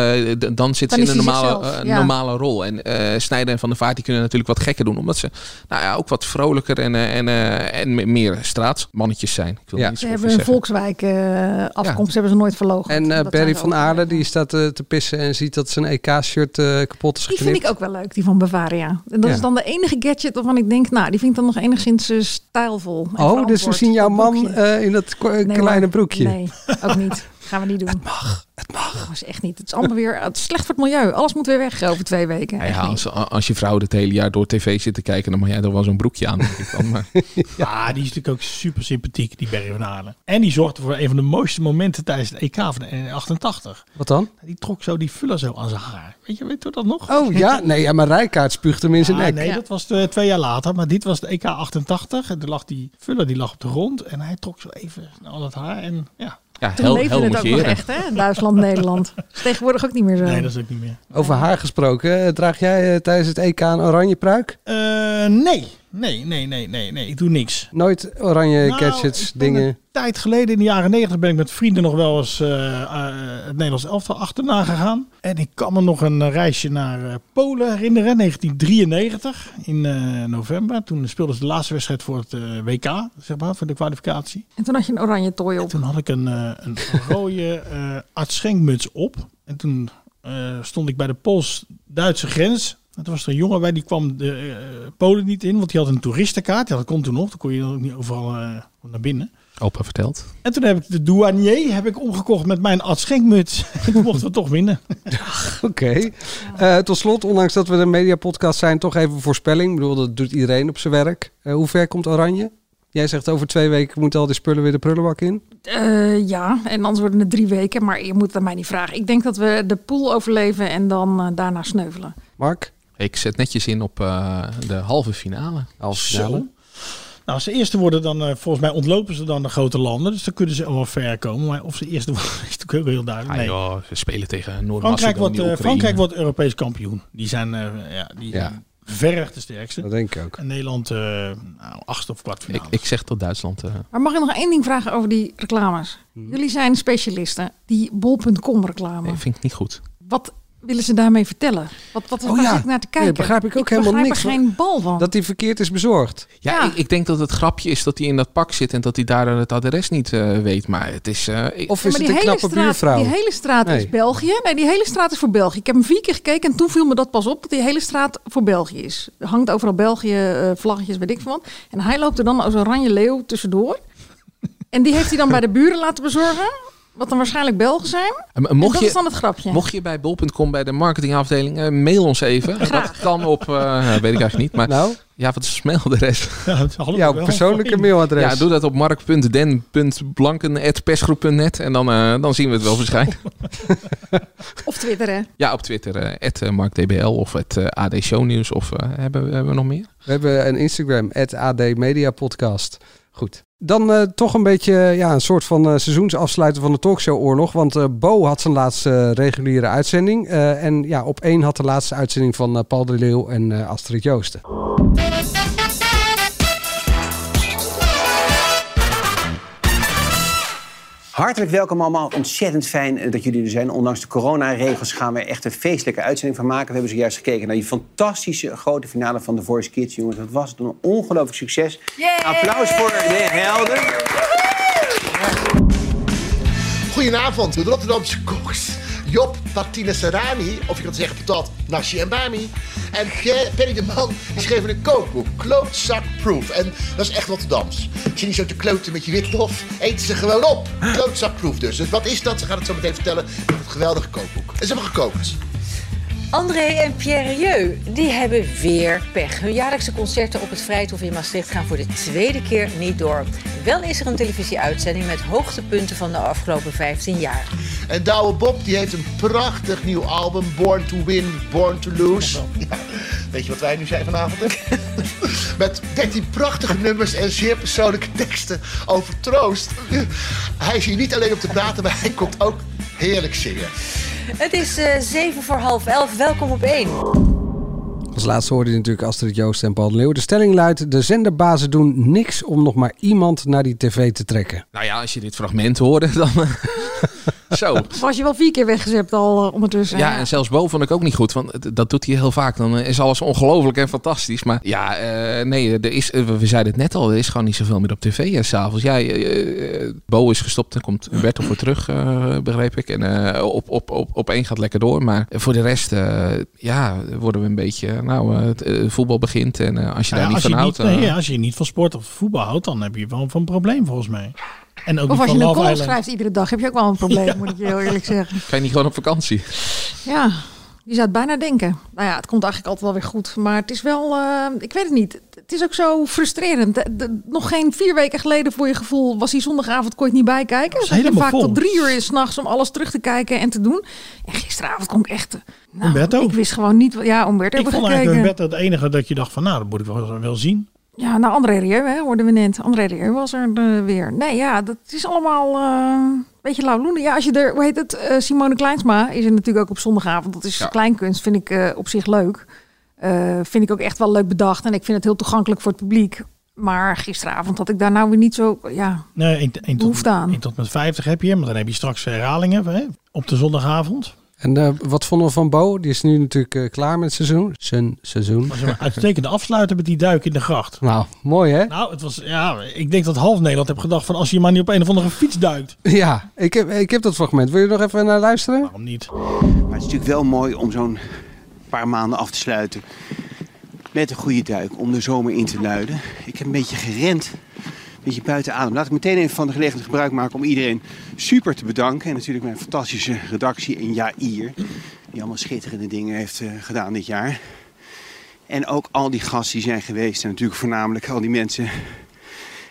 dan zit Dan ze in een normale, eh, ja. normale rol. En eh Snijder en Van der Vaart die kunnen natuurlijk wat gekker doen, omdat ze nou ja, ook wat vrolijker en, eh, en, eh, en me- meer straatsmannetjes zijn. Ik wil Ja. niet Ze hebben een. Volkswijk eh, afkomst, hebben ze nooit verlogen. En eh Barry van Aarle die staat eh, te pissen en ziet dat zijn EK-shirt eh, kapot is Die geknipt. vind ik ook wel leuk, die van Bavaria. En dat Ja. is dan de enige gadget waarvan ik denk, nou, die vind ik dan nog enigszins eh, stijlvol. en Oh, dus we zien jouw man eh, in dat Nee, kleine broekje. Nee, ook niet. [laughs] Gaan we niet doen. Het mag, het mag. Dat is echt niet. Het is allemaal weer het is slecht voor het milieu. Alles moet weer weg over twee weken. Ja, ja, als, als je vrouw het hele jaar door tv zit te kijken, dan mag jij er wel zo'n broekje aan. Denk ik dan. Maar, [laughs] Ja, die is natuurlijk ook super sympathiek, die Barry van Aalen. En die zorgde voor een van de mooiste momenten tijdens het EK van de 88. Wat dan? Die trok zo die vuller zo aan zijn haar. Weet je, weet je dat nog? Oh ja, nee, ja, maar Rijkaard spuugt hem in zijn Ah, nek. nee, dat was eh, twee jaar later. Maar dit was de EK 88. En toen lag die vuller die lag op de grond. En hij trok zo even al het haar. En ja, ja, Toen hel, leefde het ook nog echt, hè? Duitsland, Nederland. [laughs] Is tegenwoordig ook niet meer zo. nee, dat is ook niet meer. Over haar gesproken, eh, draag jij eh, tijdens het EK een oranje pruik? Eh, nee. Nee, nee, nee, nee, nee. Ik doe niks. Nooit oranje Nou, gadgets, dingen. Tijd geleden, in de jaren negentig, ben ik met vrienden nog wel eens eh, eh, het Nederlands elftal achterna gegaan. En ik kan me nog een eh, reisje naar Polen herinneren, 1993, in november. Toen speelden ze de laatste wedstrijd voor het WK, zeg maar, voor de kwalificatie. En toen had je een oranje tooi op. Toen had ik een, een rode arts-schenkmuts op. En toen stond ik bij de Pools-Duitse grens. En toen was er een jongen bij, die kwam de Polen niet in, want die had een toeristenkaart. Ja, dat kon toen nog, dan kon je dan ook niet overal naar binnen. Opa vertelt. En toen heb ik de douanier heb ik omgekocht met mijn arts-schenkmuts. En [laughs] toen mochten we toch winnen. [laughs] Oké. Eh, tot slot, ondanks dat we een mediapodcast zijn, toch even voorspelling. Ik bedoel, dat doet iedereen op zijn werk. Eh, hoe ver komt Oranje? Jij zegt over twee weken moeten al die spullen weer de prullenbak in. Eh, ja, en anders worden het drie weken. Maar je moet het aan mij niet vragen. Ik denk dat we de pool overleven en dan daarna sneuvelen. Mark? Ik zet netjes in op eh, de halve finale. Halve Zo. Nou, als ze eerste worden, dan eh, volgens mij ontlopen ze dan de grote landen. Dus dan kunnen ze wel ver komen. Maar of ze eerste [laughs] worden, is natuurlijk ook heel duidelijk. Ah, Nee. joh, ze spelen tegen Frankrijk, Noord-Macedonië, wordt, eh. Frankrijk wordt Europees kampioen. Die zijn, eh, ja, die Ja. verreweg de sterkste. Dat denk ik ook. En Nederland, eh nou, achtste of kwartfinale. Ik zeg tot Duitsland. eh. Maar mag ik nog één ding vragen over die reclames? Mhm. Jullie zijn specialisten. Die bol.com reclame. Nee, vind ik niet goed. Wat willen ze daarmee vertellen? Wat, wat Oh waar ja. ik naar te kijken? begrijp ik ook helemaal begrijp niks er van. geen bal van. Dat die verkeerd is bezorgd. Ja, Ik, ik denk dat het grapje is dat hij in dat pak zit en dat hij daar het adres niet eh, weet. Maar het is. eh, ik- Of Ja, maar die hele straat, Die hele straat is. België. Nee, die hele straat is voor België. Ik heb hem vier keer gekeken en toen viel me dat pas op dat die hele straat voor België is. Er hangt overal België, eh, vlaggetjes, weet ik wat. En hij loopt er dan als oranje leeuw tussendoor. en die heeft hij dan bij de buren laten bezorgen. Wat dan waarschijnlijk Belgen zijn. En En mocht dat je, is dan het grapje. Mocht je bij bol.com bij de marketingafdeling, eh, mail ons even. Dat kan op, eh, [laughs] weet ik eigenlijk niet. Maar Nou? ja, wat is het mailadres? [laughs] Jouw persoonlijke mailadres. Ja, doe dat op mark.den.blanken.persgroep.net en dan, eh, dan zien we het wel verschijnen. [laughs] Of Twitter, hè? Ja, op Twitter, eh, eh, markdbl of het eh, AD Shownieuws. Of eh, hebben, we- hebben we nog meer? We hebben een Instagram, AD Media Podcast. Goed. Dan eh, toch een beetje ja, een soort van eh, seizoensafsluiten van de talkshow-oorlog. Want eh, Bo had zijn laatste reguliere uitzending. En ja, op één had de laatste uitzending van Paul de Leeuw en Astrid Joosten. Hartelijk welkom allemaal. Ontzettend fijn eh, dat jullie er zijn. Ondanks de coronaregels gaan we echt een feestelijke uitzending van maken. We hebben zojuist gekeken naar die fantastische grote finale van The Voice Kids. Jongens, dat was een ongelooflijk succes. Applaus voor de helden. Goedenavond, de Rotterdamse koks. Job Tartine Serrani, of je kan zeggen patat, Nashi en Bami. En Pierre- Perry de Man, die schreven een kookboek, Klootzak Proof. En dat is echt Rotterdams. Ik zie niet zo te kloten met je witlof, eten ze gewoon op. Klootzak Proof dus. Dus Wat is dat? Ze gaan het zo meteen vertellen het geweldige kookboek. En ze hebben gekookt. André en Pierre die hebben weer pech. Hun jaarlijkse concerten op het Vrijthof in Maastricht gaan voor de tweede keer niet door. Wel is er een televisieuitzending met hoogtepunten van de afgelopen 15 jaar. En Douwe Bob die heeft een prachtig nieuw album, Born to Win, Born to Lose. Ja, weet je wat wij nu zijn vanavond? [laughs] Met 13 prachtige nummers en zeer persoonlijke teksten over troost. Hij is hier niet alleen om te praten, maar hij komt ook heerlijk zingen. Het is eh, zeven voor half elf. Welkom op één. Als laatste hoorde je natuurlijk Astrid Joost en Paul de Leeuw. De stelling luidt, de zenderbazen doen niks om nog maar iemand naar die tv te trekken. Nou ja, als je dit fragment hoorde, dan... eh, Zo. [laughs] Was je wel vier keer weggezept al eh, ondertussen. Ja, en zelfs Bo vond ik ook niet goed. Want het- dat doet hij heel vaak. Dan eh, is alles ongelooflijk en fantastisch. Maar ja, eh, nee, er is, eh, we zeiden het net al. Er is gewoon niet zoveel meer op tv eh, s s'avonds. Ja, eh, eh, Bo is gestopt en komt Humberto voor terug, eh, begreep ik. En eh, op, op, op, op één gaat lekker door. Maar voor de rest, eh, ja, worden we een beetje... Nou, eh, het eh, voetbal begint. En eh, als je Nou daar ja, niet als, van je houdt... niet, eh, nee, als je niet van sport of voetbal houdt, dan heb je wel van een probleem volgens mij. En ook Of als je een column Island. schrijft iedere dag, heb je ook wel een [laughs] probleem, moet ik je heel eerlijk zeggen. Kan je niet gewoon op vakantie? Ja, je zou het bijna denken. Nou ja, het komt eigenlijk altijd wel weer goed. Maar het is wel, eh, ik weet het niet. Het is ook zo frustrerend. De- de- nog geen vier weken geleden voor je gevoel was die zondagavond kon je het niet bijkijken. Dus je helemaal vaak vol. tot drie uur is s'nachts om alles terug te kijken en te doen. En gisteravond kon ik echt... eh, Nou, Umberto? Ik wist gewoon niet... wat- Ja, Umberto Ik vond gekeken. eigenlijk Humberto het enige dat je dacht van, nou, dat moet ik wel, wel zien. Ja, nou André Rieu, hè, hoorden we net. André Rieu was er eh, weer. Nee, ja, dat is allemaal eh, een beetje lauwloenen. Ja, als je er, hoe heet het, eh, Simone Kleinsma is er natuurlijk ook op zondagavond. Dat is Ja. kleinkunst, vind ik eh, op zich leuk. Eh, vind ik ook echt wel leuk bedacht. En ik vind het heel toegankelijk voor het publiek. Maar gisteravond had ik daar nou weer niet zo, ja... Nee, 1 tot, Behoefte aan. 1 tot met 50 heb je, maar dan heb je straks herhalingen hè, op de zondagavond. En eh, wat vonden we van Bo? Die is nu natuurlijk eh, klaar met het seizoen. Zijn seizoen. Was een uitstekende afsluiten met die duik in de gracht. Nou, mooi hè? Nou, het was, ja, ik denk dat half Nederland heb gedacht van als je maar niet op een of andere fiets duikt. [laughs] Ja, ik heb, ik heb dat fragment. Wil je er nog even naar luisteren? Waarom niet? Maar het is natuurlijk wel mooi om zo'n paar maanden af te sluiten met een goede duik. Om de zomer in te luiden. Ik heb een beetje gerend. Beetje buiten adem. Laat ik meteen even van de gelegenheid gebruik maken om iedereen super te bedanken. En natuurlijk mijn fantastische redactie en Jair. Die allemaal schitterende dingen heeft eh, gedaan dit jaar. En ook al die gasten die zijn geweest. En natuurlijk voornamelijk al die mensen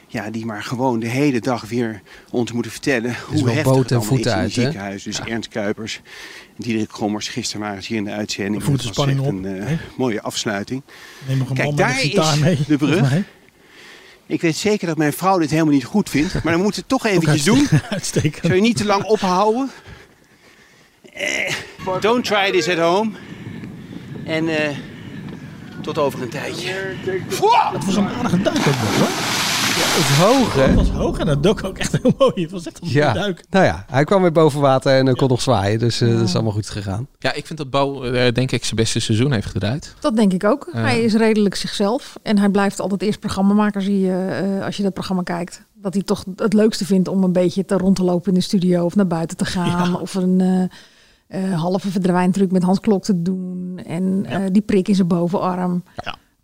ja, die maar gewoon de hele dag weer ons moeten vertellen hoe heftig boot het en voeten is in uit, het ziekenhuis. Dus Ernst Kuipers en Diederik Gommers. Gisteren waren ze hier in de uitzending. Dat was spanning op, een eh, mooie afsluiting. Neem nog een Kijk, met daar gitaar is mee. de brug. Ik weet zeker dat mijn vrouw dit helemaal niet goed vindt. Maar dan moeten we het toch eventjes doen. [laughs] uitstekend-. Zou je niet te lang ophouden? Eh, don't try this at home. En eh, Tot over een tijdje. Het was een aardige duik ook nog, hoor. Dat is hoog, hè? Het was hoog en dat dook ook echt heel mooi. Het was echt een Ja, mooie duik. nou ja, hij kwam weer boven water en eh, kon nog zwaaien. Dus eh, dat is allemaal goed gegaan. Ja, ik vind dat Bo, eh, denk ik, zijn beste seizoen heeft gedraaid. Dat denk ik ook. Ja. Hij is redelijk zichzelf. En hij blijft altijd eerst programmamaker, zie je, eh, als je dat programma kijkt. Dat hij toch het leukste vindt om een beetje te rond te lopen in de studio of naar buiten te gaan. Of een eh, eh, halve verdwijntruc met Hans Klok te doen. En eh, die prik in zijn bovenarm.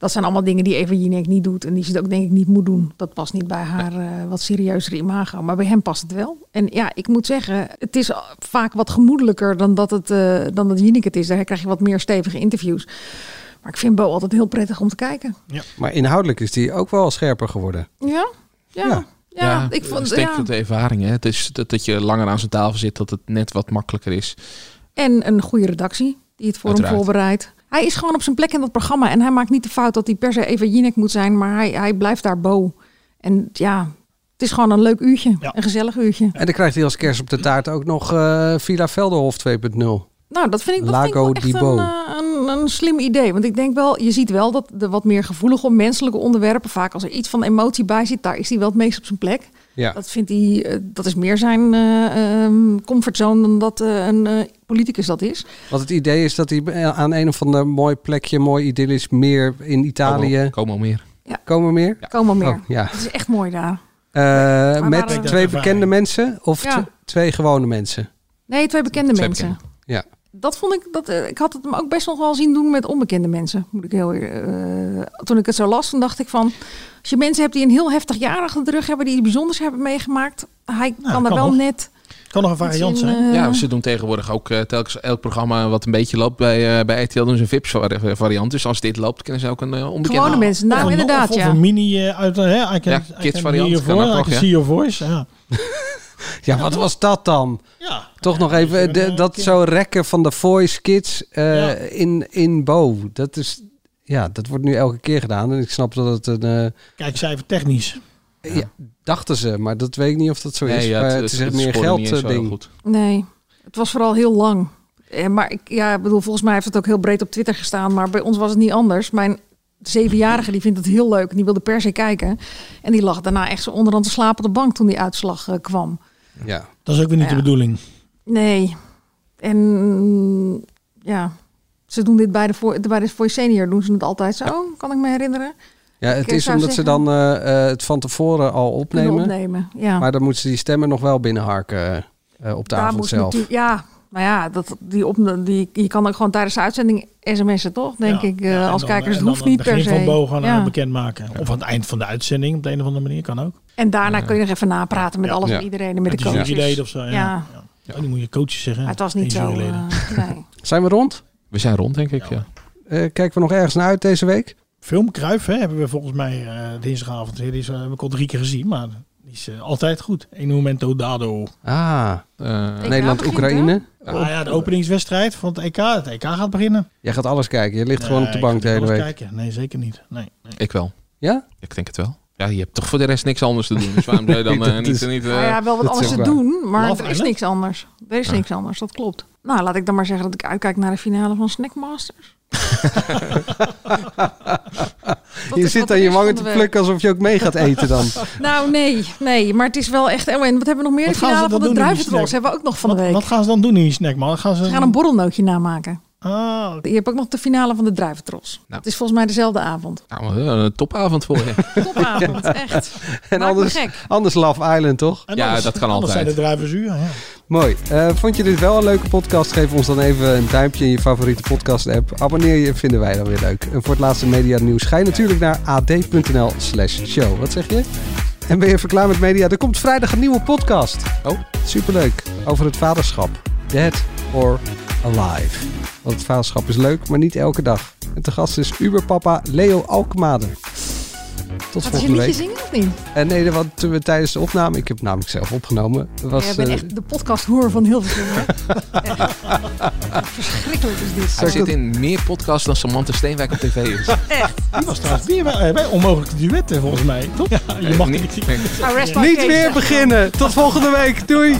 Dat zijn allemaal dingen die Eva Jinek niet doet. En die ze ook denk ik niet moet doen. Dat past niet bij haar eh, wat serieuzere imago. Maar bij hem past het wel. En ja, ik moet zeggen, het is vaak wat gemoedelijker dan dat het, eh, dan dat Jinek het is. Daar krijg je wat meer stevige interviews. Maar ik vind Bo altijd heel prettig om te kijken. Maar inhoudelijk is hij ook wel scherper geworden. Ja? Ja. Ja, ik vond... ik Ja. de ervaring. Hè? Het is dat, dat je langer aan zijn tafel zit, dat het net wat makkelijker is. En een goede redactie die het voor Uiteraard. hem voorbereidt. Hij is gewoon op zijn plek in dat programma. En hij maakt niet de fout dat hij per se Eva Jinek moet zijn. Maar hij, hij blijft daar Bo. En ja, het is gewoon een leuk uurtje. Een gezellig uurtje. En dan krijgt hij als kerst op de taart ook nog eh Villa Velderhof 2.0. Nou, dat vind ik, dat vind ik Lago wel echt di Bo. een, eh, een, een slim idee. Want ik denk wel, je ziet wel dat de wat meer gevoelige menselijke onderwerpen, vaak als er iets van emotie bij zit, daar is hij wel het meest op zijn plek. Ja. Dat vindt hij, eh, dat is meer zijn eh, ehm, comfortzone dan dat eh, een eh, politicus dat is. Want het idee is dat hij aan een of ander mooi plekje, mooi idyllisch meer in Italië... Como meer. Ja. Komen meer? Kom maar meer. Oh, ja. Het is echt mooi daar. Eh, met waren- twee bekende mensen of Ja. twee gewone mensen? Nee, twee bekende Twee mensen. Ja. Dat vond ik, dat, eh, ik had het hem ook best nog wel zien doen met onbekende mensen. Moet ik heel, eh, toen ik het zo las, toen dacht ik van... Als je mensen hebt die een heel heftig jaar achter de rug hebben... die iets bijzonders hebben meegemaakt... hij kan er wel nog. net... Kan nog een variant zijn. eh, Ja, ze doen tegenwoordig ook telkens elk programma wat een beetje loopt bij, eh, bij RTL doen ze een VIPs vari- variant. Dus als dit loopt, kunnen ze ook een onbekende... Gewone mensen, nou inderdaad, of, ja. Een mini uit... hè, I can, Ja, I can kids hear variant your kan voice, ook I nog, can ja. see your voice. Ja. [laughs] Ja, wat was dat dan? Ja. Toch nog even de- dat zo rekken van de Voice Kids eh, in, in Bo. Dat is, ja, dat wordt nu elke keer gedaan. En ik snap dat het een... eh, Kijkcijfer technisch. ja, dachten ze, maar dat weet ik niet of dat zo Nee, is. ja, het- het, is het meer geld eh, ding. goed. Nee, het was vooral heel lang. Eh, maar ik, ja, ik bedoel, volgens mij heeft het ook heel breed op Twitter gestaan. Maar bij ons was het niet anders. Mijn zevenjarige die vindt het heel leuk en die wilde per se kijken. En die lag daarna echt zo onderhand te slapen op de bank toen die uitslag eh, kwam. Ja. Dat is ook weer niet Ja. de bedoeling. Nee. En ja, ze doen dit bij de, Vo- bij de Voice Senior doen ze het altijd zo, kan ik me herinneren. Ja, het eh, is omdat ze dan eh, eh, het van tevoren al opnemen. opnemen, ja. Maar dan moeten ze die stemmen nog wel binnenharken eh, op de Daar avond zelf. Ja, maar ja, dat, die op, die, je kan ook gewoon tijdens de uitzending sms'en, toch? Denk ik, eh, Ja, als dan- kijkers. Het hoeft niet per se. van Bo gaan ja. eh, bekendmaken. Of aan het eind van de uitzending op de een of andere manier kan ook. En daarna kun je nog even napraten met alles Ja. en iedereen en met Met de coaches. of zo, ja. Ja. Oh, die moet je coaches zeggen. Maar het was niet zo. eh, nee. [laughs] Zijn we rond? We zijn rond, denk ik, ja. Eh, kijken we nog ergens naar uit deze week? Film Kruif hè, hebben we volgens mij eh, dinsdagavond. Die is, heb ik al drie keer gezien, maar die is altijd goed. Een momento dado. Ah, Nederland-Oekraïne. Ah ja, de openingswedstrijd van het EK. Het EK gaat beginnen. Jij gaat alles kijken. Je ligt gewoon op de bank de hele week. Kijken. Nee, zeker niet. Nee, nee. Ik wel. Ja? Ik denk het wel. Ja, je hebt toch voor de rest niks anders te doen. Dus waarom zou je dan [laughs] eh, Dat niet... is- niet eh, Nou ja, wel wat [laughs] anders te waar. doen, maar Love er is niks anders. Er is niks anders, dat klopt. Nou, laat ik dan maar zeggen dat ik uitkijk naar de finale van Snackmasters. Je zit aan je wangen te plukken alsof je ook mee gaat eten dan. [laughs] Nou, nee, nee, maar het is wel echt... Oh, en wat hebben we nog meer? Wat De finale van de snack? hebben we ook nog van de week. wat gaan ze dan doen in die snack, man? Gaan ze, Ze gaan een borrelnootje namaken. Ah, Je hebt ook nog de finale van de druiventros. Het is volgens mij dezelfde avond. Nou, eh, een topavond voor je. [laughs] Topavond, [laughs] echt. En anders, gek. anders Love Island, toch? En Ja, anders- dat kan anders altijd. zijn de druiven zuur, ja. Mooi. Eh, vond je dit wel een leuke podcast? Geef ons dan even een duimpje in je favoriete podcast app. Abonneer je, vinden wij dan weer leuk. En voor het laatste media nieuws ga je natuurlijk naar ad.nl slash show. Wat zeg je? En ben je verklaar met media? Er komt vrijdag een nieuwe podcast. Oh. Superleuk. Over het vaderschap. Dead or alive. Want het vaderschap is leuk, maar niet elke dag. En te gast is Uberpapa Leo Alkemade. Tot Gaat je volgende liedje week. zingen of niet? En nee, want toen we tijdens de opname, ik heb het namelijk zelf opgenomen, was Jij bent eh, echt de podcasthoer van Hilversum. [laughs] Verschrikkelijk is dit. Hij zit in meer podcasts dan Samantha Steenwijk op tv is. [laughs] Echt. Die was trouwens weer bij, eh, bij onmogelijke duetten, volgens mij. Toch? Ja, je mag Nee, niet. nee. My niet weer beginnen. Tot volgende week. Doei.